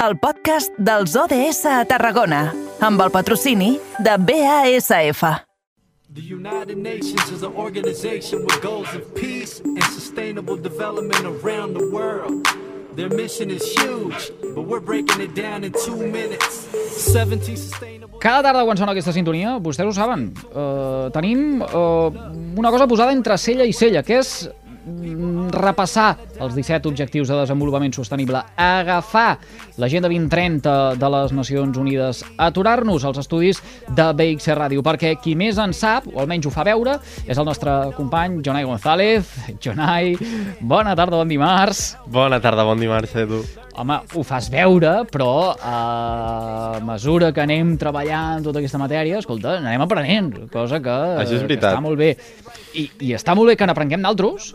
el podcast dels ODS a Tarragona, amb el patrocini de BASF. The United Nations is an organization with goals of peace and sustainable development around the world. Their mission is huge, but we're breaking it down in two minutes. 17 sustainable... Cada tarda quan sona aquesta sintonia, vostès ho saben, uh, tenim uh, una cosa posada entre cella i cella, que és repassar els 17 objectius de desenvolupament sostenible, agafar l'agenda 2030 de les Nacions Unides, aturar-nos als estudis de BXC Ràdio, perquè qui més en sap, o almenys ho fa veure, és el nostre company Jonai González. Jonai, bona tarda, bon dimarts. Bona tarda, bon dimarts, Edu. Home, ho fas veure, però a mesura que anem treballant tota aquesta matèria, escolta, anem aprenent, cosa que, Això és que veritat. està molt bé. I, I està molt bé que n'aprenguem d'altres,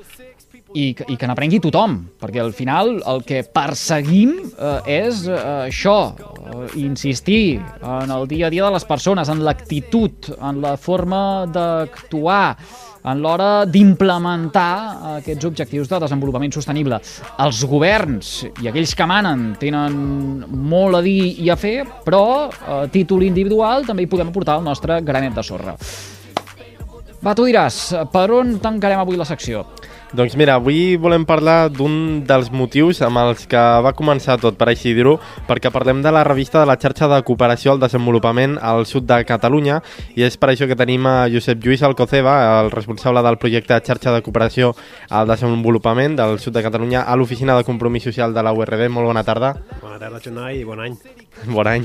i, que- i que n'aprengui tothom, perquè al final el que perseguim eh, és eh, això, eh, insistir en el dia a dia de les persones, en l'actitud, en la forma d'actuar, en l'hora d'implementar aquests objectius de desenvolupament sostenible. Els governs i aquells que manen tenen molt a dir i a fer, però a títol individual també hi podem aportar el nostre granet de sorra. Va, tu diràs, per on tancarem avui la secció? Doncs mira, avui volem parlar d'un dels motius amb els que va començar tot, per així dir-ho, perquè parlem de la revista de la xarxa de cooperació al desenvolupament al sud de Catalunya i és per això que tenim a Josep Lluís Alcoceba, el responsable del projecte xarxa de cooperació al desenvolupament del sud de Catalunya a l'oficina de compromís social de la URB. Molt bona tarda. Bona tarda, Jonai, i bon any. Bon any.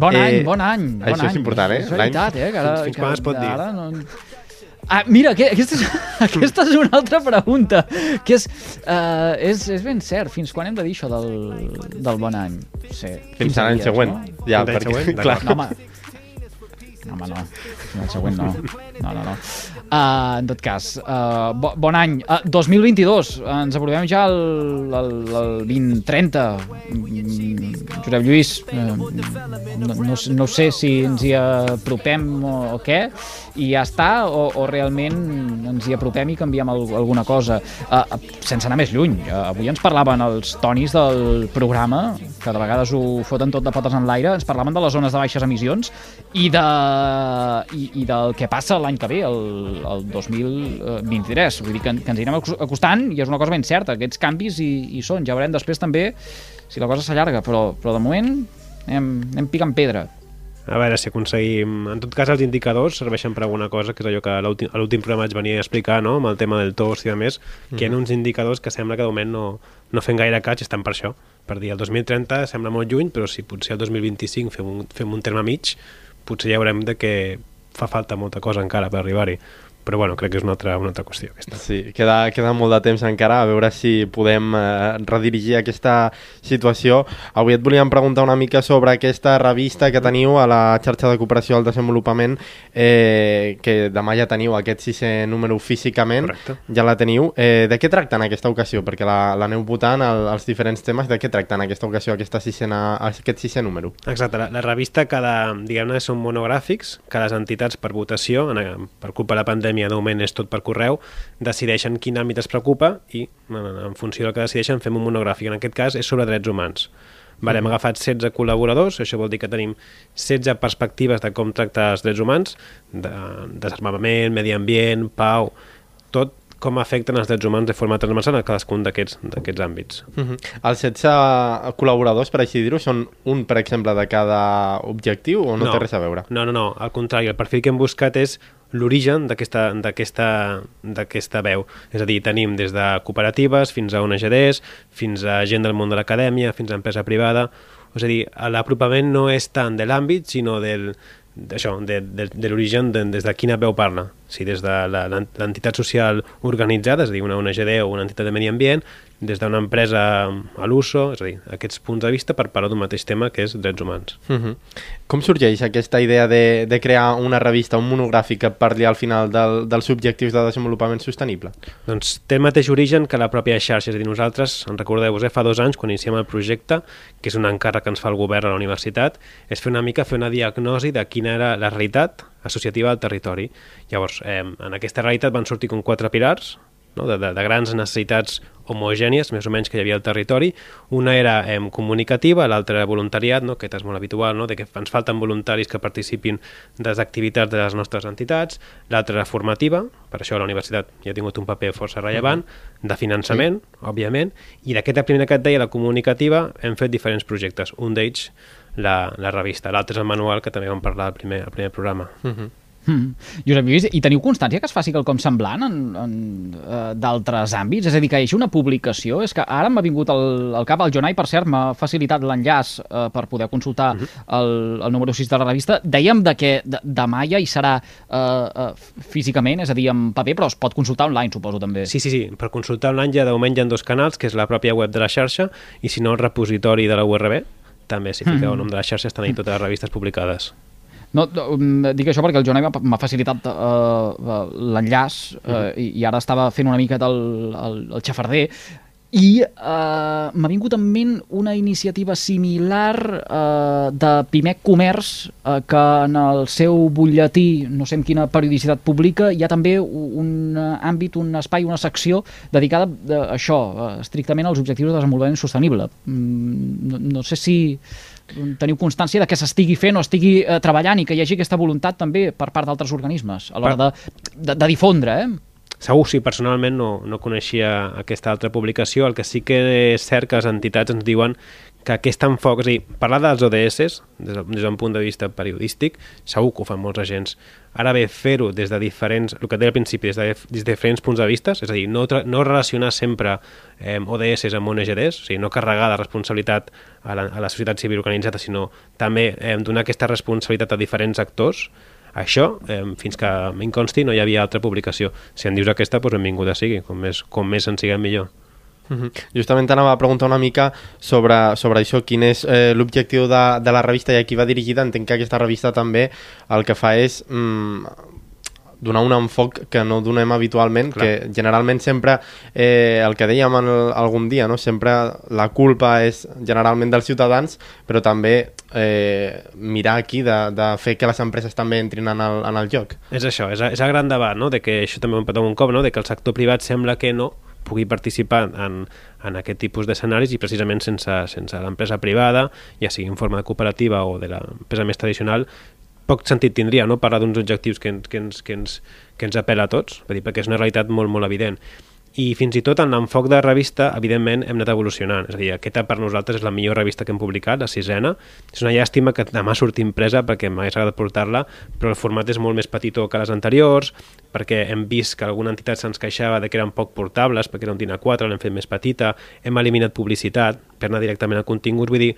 Bon any, Eh, bon any. Bon això és any. important, eh? És veritat, eh? Que ara, Fins- fins que quan es pot dir? Ara no... Ah, mira, que, aquesta, és, aquesta és una altra pregunta, que és, uh, és, és ben cert, fins quan hem de dir això del, del bon any? Sí, Fins 15 a l'any següent. No? Ja, Fins l'any perquè, següent? clar, No, home, no, home, no. Fins al següent no. No, no, no. Uh, en tot cas, uh, bo, bon any. Uh, 2022, ens aprovem ja el, el, el 2030. Mm, Josep Lluís, uh, no, no, no sé si ens hi apropem o, o què, i ja està, o, o realment ens hi apropem i canviem al, alguna cosa. Uh, sense anar més lluny, uh, avui ens parlaven els tonis del programa, que de vegades ho foten tot de potes en l'aire, ens parlaven de les zones de baixes emissions i, de, i, i del que passa l'any que ve, el, el 2023. Vull dir que, que ens hi anem acos- acostant i és una cosa ben certa, aquests canvis hi, hi són. Ja veurem després també si la cosa s'allarga, però, però de moment anem, anem picant pedra. A veure si aconseguim... En tot cas, els indicadors serveixen per alguna cosa, que és allò que a l'últim programa vaig venir a explicar, no?, amb el tema del tos i de més, que hi ha uns indicadors que sembla que de moment no, no fem gaire catx i estan per això. Per dir, el 2030 sembla molt lluny, però si potser el 2025 fem un, fem un terme mig, potser ja veurem de que fa falta molta cosa encara per arribar-hi. Però bueno, crec que és una altra, una altra qüestió aquesta. Sí, queda, queda molt de temps encara, a veure si podem eh, redirigir aquesta situació. Avui et volíem preguntar una mica sobre aquesta revista que teniu a la xarxa de cooperació al desenvolupament, eh, que demà ja teniu aquest sisè número físicament, Correcte. ja la teniu. Eh, de què tracta en aquesta ocasió? Perquè la- l'aneu votant el, els diferents temes, de què tracta en aquesta ocasió aquesta sisena, aquest sisè número? Exacte, la, la revista cada, diguem-ne, són monogràfics que les entitats per votació, en, per culpa de la pandèmia de moment és tot per correu, decideixen quin àmbit es preocupa i en, funció del que decideixen fem un monogràfic. En aquest cas és sobre drets humans. Vale, hem agafat 16 col·laboradors, això vol dir que tenim 16 perspectives de com tractar els drets humans, de desarmament, medi ambient, pau, tot com afecten els drets humans de forma transversal a cadascun d'aquests àmbits. Uh -huh. Els 16 col·laboradors, per així dir-ho, són un, per exemple, de cada objectiu o no, té res a veure? No, no, no, al contrari, el perfil que hem buscat és l'origen d'aquesta veu. És a dir, tenim des de cooperatives fins a ONGDs, fins a gent del món de l'acadèmia, fins a empresa privada. És a dir, l'apropament no és tant de l'àmbit, sinó del d'això, de, de, de l'origen de, des de quina veu parla. Si des de la- l'entitat social organitzada, és a dir, una ONGD o una entitat de medi ambient, des d'una empresa a l'uso, és a dir, aquests punts de vista per parlar d'un mateix tema que és drets humans. Uh -huh. Com sorgeix aquesta idea de, de crear una revista, un monogràfic que parli al final del, dels objectius de desenvolupament sostenible? Doncs té el mateix origen que la pròpia xarxa, és a dir, nosaltres, en recordeu-vos, eh, fa dos anys, quan iniciem el projecte, que és un encàrrec que ens fa el govern a la universitat, és fer una mica fer una diagnosi de quina era la realitat associativa al territori. Llavors, eh, en aquesta realitat van sortir com quatre pilars, no? de, de, de grans necessitats homogènies, més o menys, que hi havia al territori. Una era eh, comunicativa, l'altra era voluntariat, no? aquest és molt habitual, no? de que ens falten voluntaris que participin de les activitats de les nostres entitats. L'altra era formativa, per això la universitat ja ha tingut un paper força rellevant, de finançament, sí. òbviament, i d'aquesta primera que et deia, la comunicativa, hem fet diferents projectes. Un d'ells, la, la revista. L'altre és el manual, que també vam parlar al primer, al primer programa. Uh -huh. Mm. Josep Lluís, i teniu constància que es faci quelcom semblant en, en, uh, d'altres àmbits? És a dir, que hi hagi una publicació? És que ara m'ha vingut al, al cap, el Jonai, per cert, m'ha facilitat l'enllaç uh, per poder consultar uh -huh. el, el número 6 de la revista. Dèiem de que de, demà ja hi serà uh, uh, físicament, és a dir, en paper, però es pot consultar online, suposo, també. Sí, sí, sí. Per consultar online ja de moment hi ha dos canals, que és la pròpia web de la xarxa, i si no el repositori de la URB, també, si fiqueu mm. el nom de la xarxa, estan ahí totes les revistes publicades. No, um, dic això perquè el Jonai m'ha facilitat uh, l'enllaç uh, i, i ara estava fent una mica el, el, el xafarder i uh, m'ha vingut en ment una iniciativa similar uh, de Pimec Comerç uh, que en el seu butlletí, no sé en quina periodicitat publica, hi ha també un àmbit, un espai, una secció dedicada a això, uh, estrictament als objectius de desenvolupament sostenible. Mm, no, no sé si teniu constància de que s'estigui fent o estigui eh, treballant i que hi hagi aquesta voluntat també per part d'altres organismes a l'hora de, de, de difondre, eh? Segur, sí, personalment no, no coneixia aquesta altra publicació. El que sí que és cert que les entitats ens diuen que aquest enfoc, és a dir, parlar dels ODS des, d'un punt de vista periodístic, segur que ho fan molts agents. Ara bé, fer-ho des de diferents, el que deia al principi, des de, des de diferents punts de vista, és a dir, no, no relacionar sempre eh, ODS amb ONGDs, o sigui, no carregar la responsabilitat a la, a la societat civil organitzada, sinó també eh, donar aquesta responsabilitat a diferents actors, això, eh, fins que em consti, no hi havia altra publicació. Si en dius aquesta, doncs benvinguda sigui, com més, com més en siguem millor. -huh. Justament t'anava a preguntar una mica sobre, sobre això, quin és eh, l'objectiu de, de la revista i a qui va dirigida. Entenc que aquesta revista també el que fa és mm, donar un enfoc que no donem habitualment, Clar. que generalment sempre, eh, el que dèiem en el, algun dia, no? sempre la culpa és generalment dels ciutadans, però també eh, mirar aquí de, de fer que les empreses també entrin en el, en el joc. És això, és, és el gran debat, no? de que això també ho hem un cop, no? de que el sector privat sembla que no, pugui participar en, en aquest tipus d'escenaris i precisament sense, sense l'empresa privada, ja sigui en forma de cooperativa o de l'empresa més tradicional, poc sentit tindria no? parlar d'uns objectius que que, ens, que, ens, que ens apela a tots, dir, perquè és una realitat molt, molt evident i fins i tot en l'enfoc de revista, evidentment, hem anat evolucionant. És a dir, aquesta per nosaltres és la millor revista que hem publicat, la sisena. És una llàstima que demà surti impresa perquè m'hagués agradat portar-la, però el format és molt més petitó que les anteriors, perquè hem vist que alguna entitat se'ns queixava de que eren poc portables, perquè era un DIN A4, l'hem fet més petita, hem eliminat publicitat per anar directament al contingut. Vull dir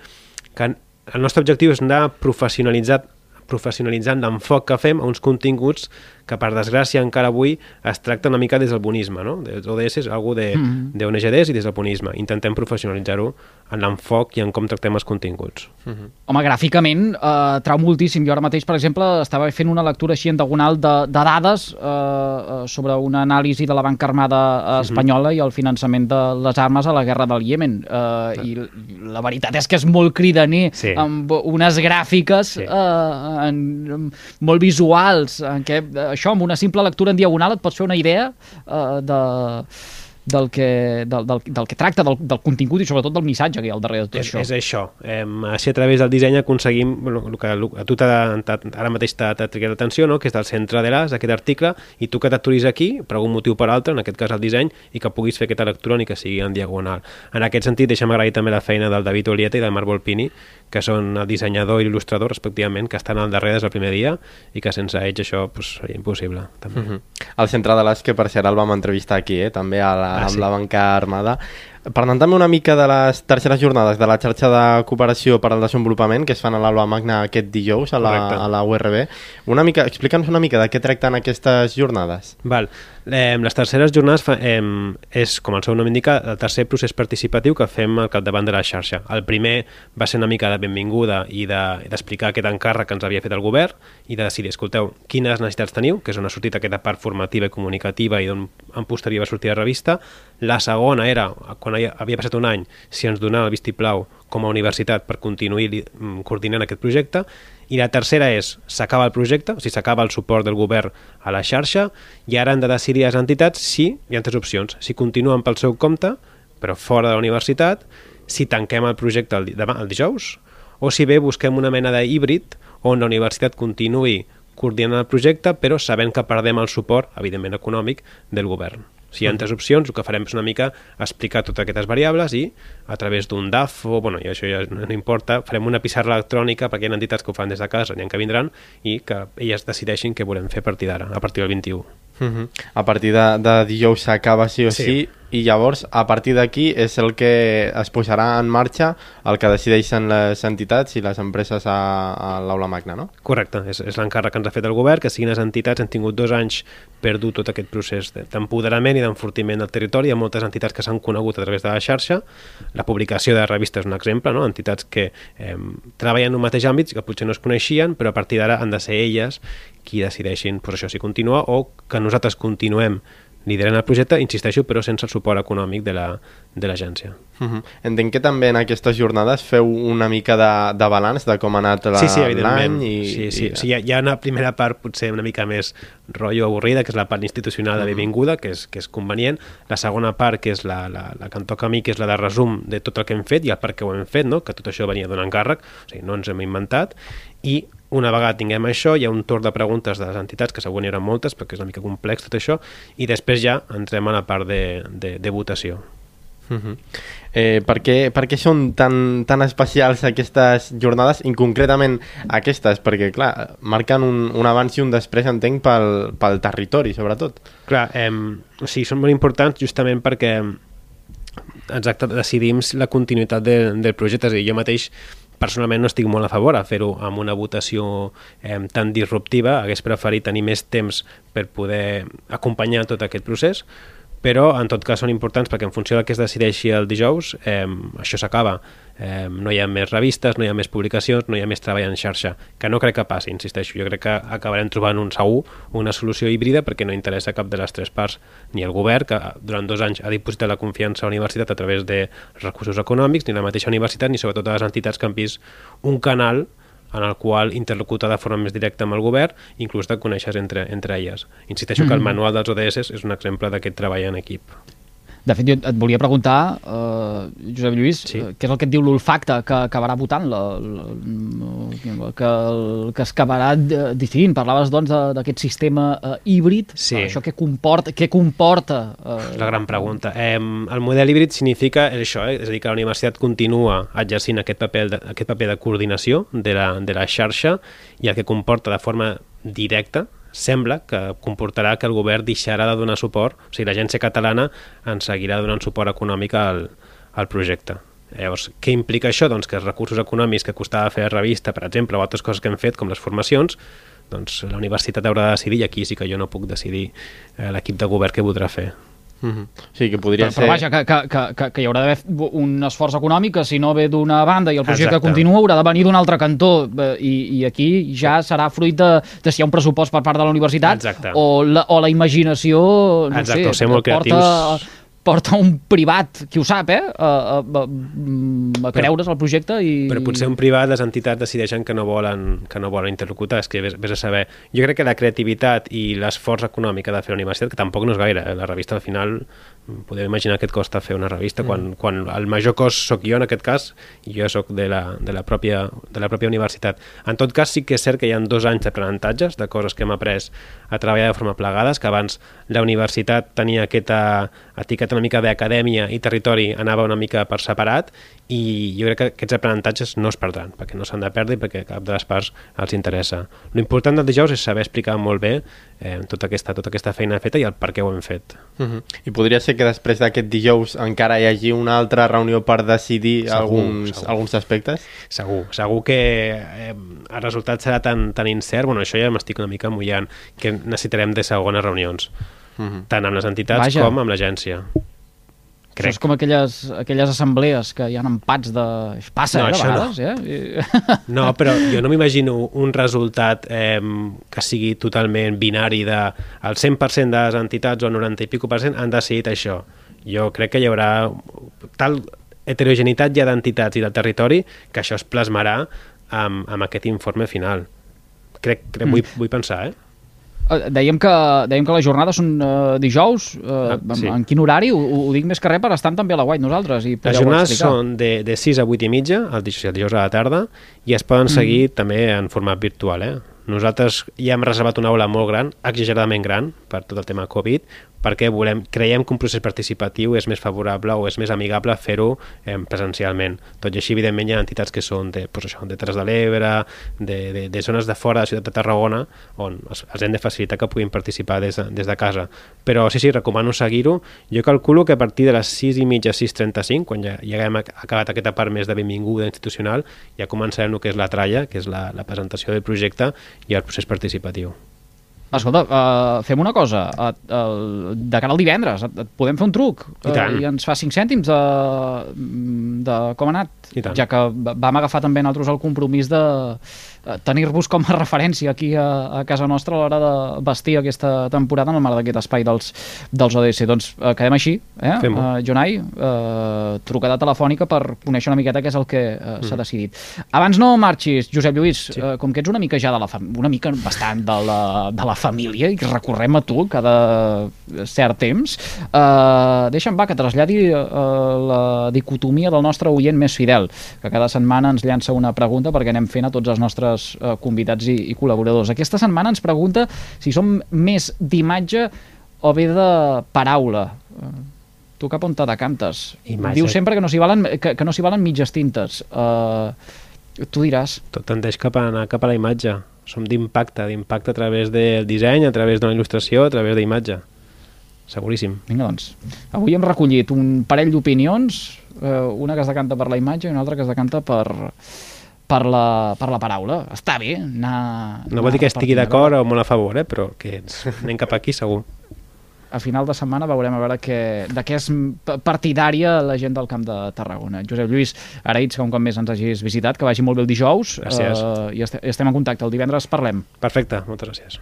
que el nostre objectiu és anar professionalitzat professionalitzant l'enfoc que fem a uns continguts que per desgràcia encara avui es tracta una mica des del bonisme, no? Des ODS és algú de, mm -hmm. d'ONGDs i des del bonisme. Intentem professionalitzar-ho en l'enfoc i en com tractem els continguts. Mm -hmm. Home, gràficament eh, trau moltíssim. Jo ara mateix, per exemple, estava fent una lectura així en diagonal de, de dades eh, sobre una anàlisi de la banca armada espanyola mm -hmm. i el finançament de les armes a la guerra del Iemen. Eh, I la veritat és que és molt cridaner, sí. amb unes gràfiques sí. eh, en, molt visuals, en què eh, això, amb una simple lectura en diagonal et pots fer una idea uh, de del que, del, del, del que tracta, del, del contingut i sobretot del missatge que hi ha al darrere de tot és, això. És això. Eh, així a través del disseny aconseguim bueno, el que a tu ara mateix t'ha trigat l'atenció, no? que és del centre de l'AS, aquest article, i tu que t'aturis aquí, per algun motiu per altre, en aquest cas el disseny, i que puguis fer aquesta lectura ni que sigui en diagonal. En aquest sentit, deixa'm agrair també la feina del David Olieta i del Marc Volpini, que són el dissenyador i l'il·lustrador, respectivament, que estan al darrere des del primer dia i que sense ells això pues, seria impossible. També. Uh -huh. El centre de l'AS, que per cert el vam entrevistar aquí, eh? també a la, ah, amb sí. la banca armada. Parlant també una mica de les terceres jornades de la xarxa de cooperació per al desenvolupament que es fan a l'Alba Magna aquest dijous a la, a la URB, una mica, explica'ns una mica de què tracten aquestes jornades. Val. Eh, les terceres jornades fa, eh, és, com el seu nom indica, el tercer procés participatiu que fem al capdavant de la xarxa. El primer va ser una mica de benvinguda i d'explicar de, aquest encàrrec que ens havia fet el govern i de decidir, escolteu, quines necessitats teniu, que és on ha sortit aquesta part formativa i comunicativa i d'on en posterior va sortir la revista, La segona era, quan havia passat un any, si ens donava el vistiplau com a universitat per continuar mm, coordinant aquest projecte, i la tercera és, s'acaba el projecte, o sigui, s'acaba el suport del govern a la xarxa, i ara han de decidir les entitats si, hi ha tres opcions, si continuen pel seu compte, però fora de la universitat, si tanquem el projecte el, demà, el dijous, o si bé busquem una mena de híbrid on la universitat continuï coordinant el projecte, però sabent que perdem el suport, evidentment econòmic, del govern. Si hi ha tres opcions, el que farem és una mica explicar totes aquestes variables i a través d'un DAF, o, bueno, i això ja no importa, farem una pissarra electrònica perquè hi ha entitats que ho fan des de casa, n'hi ha que vindran, i que elles decideixin què volem fer a partir d'ara, a partir del 21. Mhm. A partir de, de dijous s'acaba sí o sí. Sí. I llavors a partir d'aquí és el que es posarà en marxa el que decideixen les entitats i les empreses a, a l'aula magna, no? Correcte, és, és l'encàrrec que ens ha fet el govern, que siguin les entitats, han tingut dos anys per dur tot aquest procés de- d'empoderament i d'enfortiment del territori. Hi ha moltes entitats que s'han conegut a través de la xarxa. La publicació de revistes és un exemple, no? entitats que eh, treballen en un mateix àmbit, que potser no es coneixien, però a partir d'ara han de ser elles qui decideixin pues, això si continua o que nosaltres continuem liderant el projecte, insisteixo, però sense el suport econòmic de la- de l'agència. Uh -huh. Entenc que també en aquestes jornades feu una mica de, de balanç de com ha anat la- sí, sí, evidentment. l'any i, sí, sí. i... Sí, hi, ha, hi ha una primera part potser una mica més rotllo avorrida, que és la part institucional de benvinguda, que és, que és convenient. La segona part, que és la, la, la que em toca a mi, que és la de resum de tot el que hem fet i el per què ho hem fet, no? que tot això venia d'un encàrrec, o sigui, no ens hem inventat, i una vegada tinguem això, hi ha un torn de preguntes de les entitats, que segur n'hi haurà moltes, perquè és una mica complex tot això, i després ja entrem a la part de, de, de votació. -huh. eh, per, què, per què són tan, tan especials aquestes jornades i concretament aquestes? Perquè, clar, marquen un, un abans i un després, entenc, pel, pel territori, sobretot. Clar, eh, o sigui, són molt importants justament perquè exacte, decidim la continuïtat de, del projecte. És a dir, jo mateix personalment no estic molt a favor a fer-ho amb una votació eh, tan disruptiva. Hagués preferit tenir més temps per poder acompanyar tot aquest procés, però en tot cas són importants perquè en funció del que es decideixi el dijous eh, això s'acaba. Eh, no hi ha més revistes, no hi ha més publicacions no hi ha més treball en xarxa, que no crec que passi insisteixo, jo crec que acabarem trobant un segur una solució híbrida perquè no interessa cap de les tres parts, ni el govern que durant dos anys ha dipositat la confiança a la universitat a través de recursos econòmics, ni la mateixa universitat, ni sobretot a les entitats que han vist un canal en el qual interlocutar de forma més directa amb el govern, inclús de conèixer entre, entre elles. Insisteixo mm -hmm. que el manual dels ODS és un exemple d'aquest treball en equip. De fet, jo et volia preguntar, eh, Josep Lluís, Sí. eh, què és el que et diu l'olfacte que acabarà votant, la, la, que, el, que es acabarà eh, decidint? Parlaves, doncs, d'aquest sistema eh, híbrid. Sí. Això què comporta? Què comporta eh, la gran pregunta. Eh, el model híbrid significa això, eh? és a dir, que la universitat continua exercint aquest paper de, aquest paper de coordinació de la, de la xarxa i el que comporta de forma directa sembla que comportarà que el govern deixarà de donar suport, o sigui, l'agència catalana ens seguirà donant suport econòmic al, al projecte. Llavors, què implica això? Doncs que els recursos econòmics que costava fer la revista, per exemple, o altres coses que hem fet, com les formacions, doncs la universitat haurà de decidir, i aquí sí que jo no puc decidir eh, l'equip de govern què voldrà fer. -huh. O sigui, que podria Però, ser... però vaja, que, que, que, que, que hi haurà d'haver un esforç econòmic que si no ve d'una banda i el projecte Exacte. continua haurà de venir d'un altre cantó eh, i, i aquí ja serà fruit de, de si hi ha un pressupost per part de la universitat Exacte. o la, o la imaginació no Exacte, sé, o ser molt porta, creatius. Porta un privat, qui ho sap, eh, a, a, a, a creure's el projecte i... Però potser un privat, les entitats decideixen que no volen, que no volen interlocutar, és que vés, vés a saber. Jo crec que la creativitat i l'esforç econòmic que ha de fer la universitat, que tampoc no és gaire, eh? la revista al final podem imaginar que et costa fer una revista mm. quan, quan el major cost sóc jo en aquest cas i jo sóc de la, de, la pròpia, de la pròpia universitat. En tot cas sí que és cert que hi ha dos anys d'aprenentatges de coses que hem après a treballar de forma plegades, que abans la universitat tenia aquesta etiqueta una mica d'acadèmia i territori anava una mica per separat i jo crec que aquests aprenentatges no es perdran perquè no s'han de perdre i perquè cap de les parts els interessa. L'important del dijous és saber explicar molt bé eh, tota, aquesta, tota aquesta feina feta i el per què ho hem fet. Uh -huh. I podria ser que després d'aquest dijous encara hi hagi una altra reunió per decidir Segur, alguns, segur. alguns aspectes? Segur, segur que eh, el resultat serà tan, tan incert, bueno, això ja m'estic una mica mullant, que necessitarem de segones reunions, Uh -huh. tant amb les entitats Vaja. com amb l'agència. Això és com aquelles, aquelles assemblees que hi ha empats de... Passa, No, eh, a això no. vegades, eh? I- No, però jo no m'imagino un resultat eh, que sigui totalment binari de el 100% de les entitats o el 90 i pico per cent han decidit això. jo crec que hi haurà tal heterogeneïtat ja d'entitats i del territori que això es plasmarà amb, amb aquest informe final. Crec, crec Mm. vull, vull pensar, eh? Eh, Dèiem que, dèiem que les jornades són uh, dijous. Uh, Ah, sí. en, quin horari? Ho, ho dic més que res per estar també a la guai nosaltres. I Les jornades explicar. són de, de 6 a 8 i mitja, el dijous, el dijous a la tarda, i es poden seguir també en format virtual. Eh? Nosaltres ja hem reservat una aula molt gran, exageradament gran, per tot el tema Covid, perquè volem, creiem que un procés participatiu és més favorable o és més amigable fer-ho eh, presencialment. Tot i així, evidentment, hi ha entitats que són de, pues això, de Terres de l'Ebre, de, de, de zones de fora de la ciutat de Tarragona, on els, els hem de facilitar que puguin participar des de, des de casa. Però sí, sí, recomano seguir-ho. Jo calculo que a partir de les 6 i mitja, 6.35, quan ja, ja haguem ac- acabat aquesta part més de benvinguda institucional, ja començarem el que és la tralla, que és la, la presentació del projecte i el procés participatiu. Escolta, uh, fem una cosa. Uh, uh, de cara al divendres, et, et podem fer un truc I tant. i ens fa 5 cèntims de, de com ha anat, ja que va- vam agafar també nosaltres el compromís de eh, tenir-vos com a referència aquí a, a casa nostra a l'hora de vestir aquesta temporada en el marc d'aquest espai dels, dels ODS. Doncs uh, quedem així, eh? Uh, Jonai, uh, trucada telefònica per conèixer una miqueta què és el que uh, s'ha decidit. Abans no marxis, Josep Lluís, sí. uh, com que ets una mica ja de la una mica bastant de la, de la família i recorrem a tu cada cert temps, uh, deixa'm va que traslladi uh, la dicotomia del nostre oient més fidel, que cada setmana ens llança una pregunta perquè anem fent a tots els nostres uh, convidats i, i col·laboradors. Aquesta setmana ens pregunta si som més d'imatge o bé de paraula. Uh, tu cap on te decantes? Imatge. Diu sempre que no s'hi valen, que, que no valen mitges tintes. Uh, tu diràs. Tot tendeix cap a anar cap a la imatge. Som d'impacte, d'impacte a través del disseny, a través d'una il·lustració, a través d'imatge. Seguríssim. Vinga, doncs. Avui hem recollit un parell d'opinions, eh, una que es decanta per la imatge i una altra que es decanta per, per, la, per la paraula. Està bé anar... No vol dir que estigui d'acord o molt a favor, eh? però que ens anem cap aquí segur. A final de setmana veurem a veure que, de què és partidària la gent del Camp de Tarragona. Josep Lluís, agraïts que un cop més ens hagis visitat, que vagi molt bé el dijous Gràcies. eh, i este- estem en contacte. El divendres parlem. Perfecte, moltes gràcies.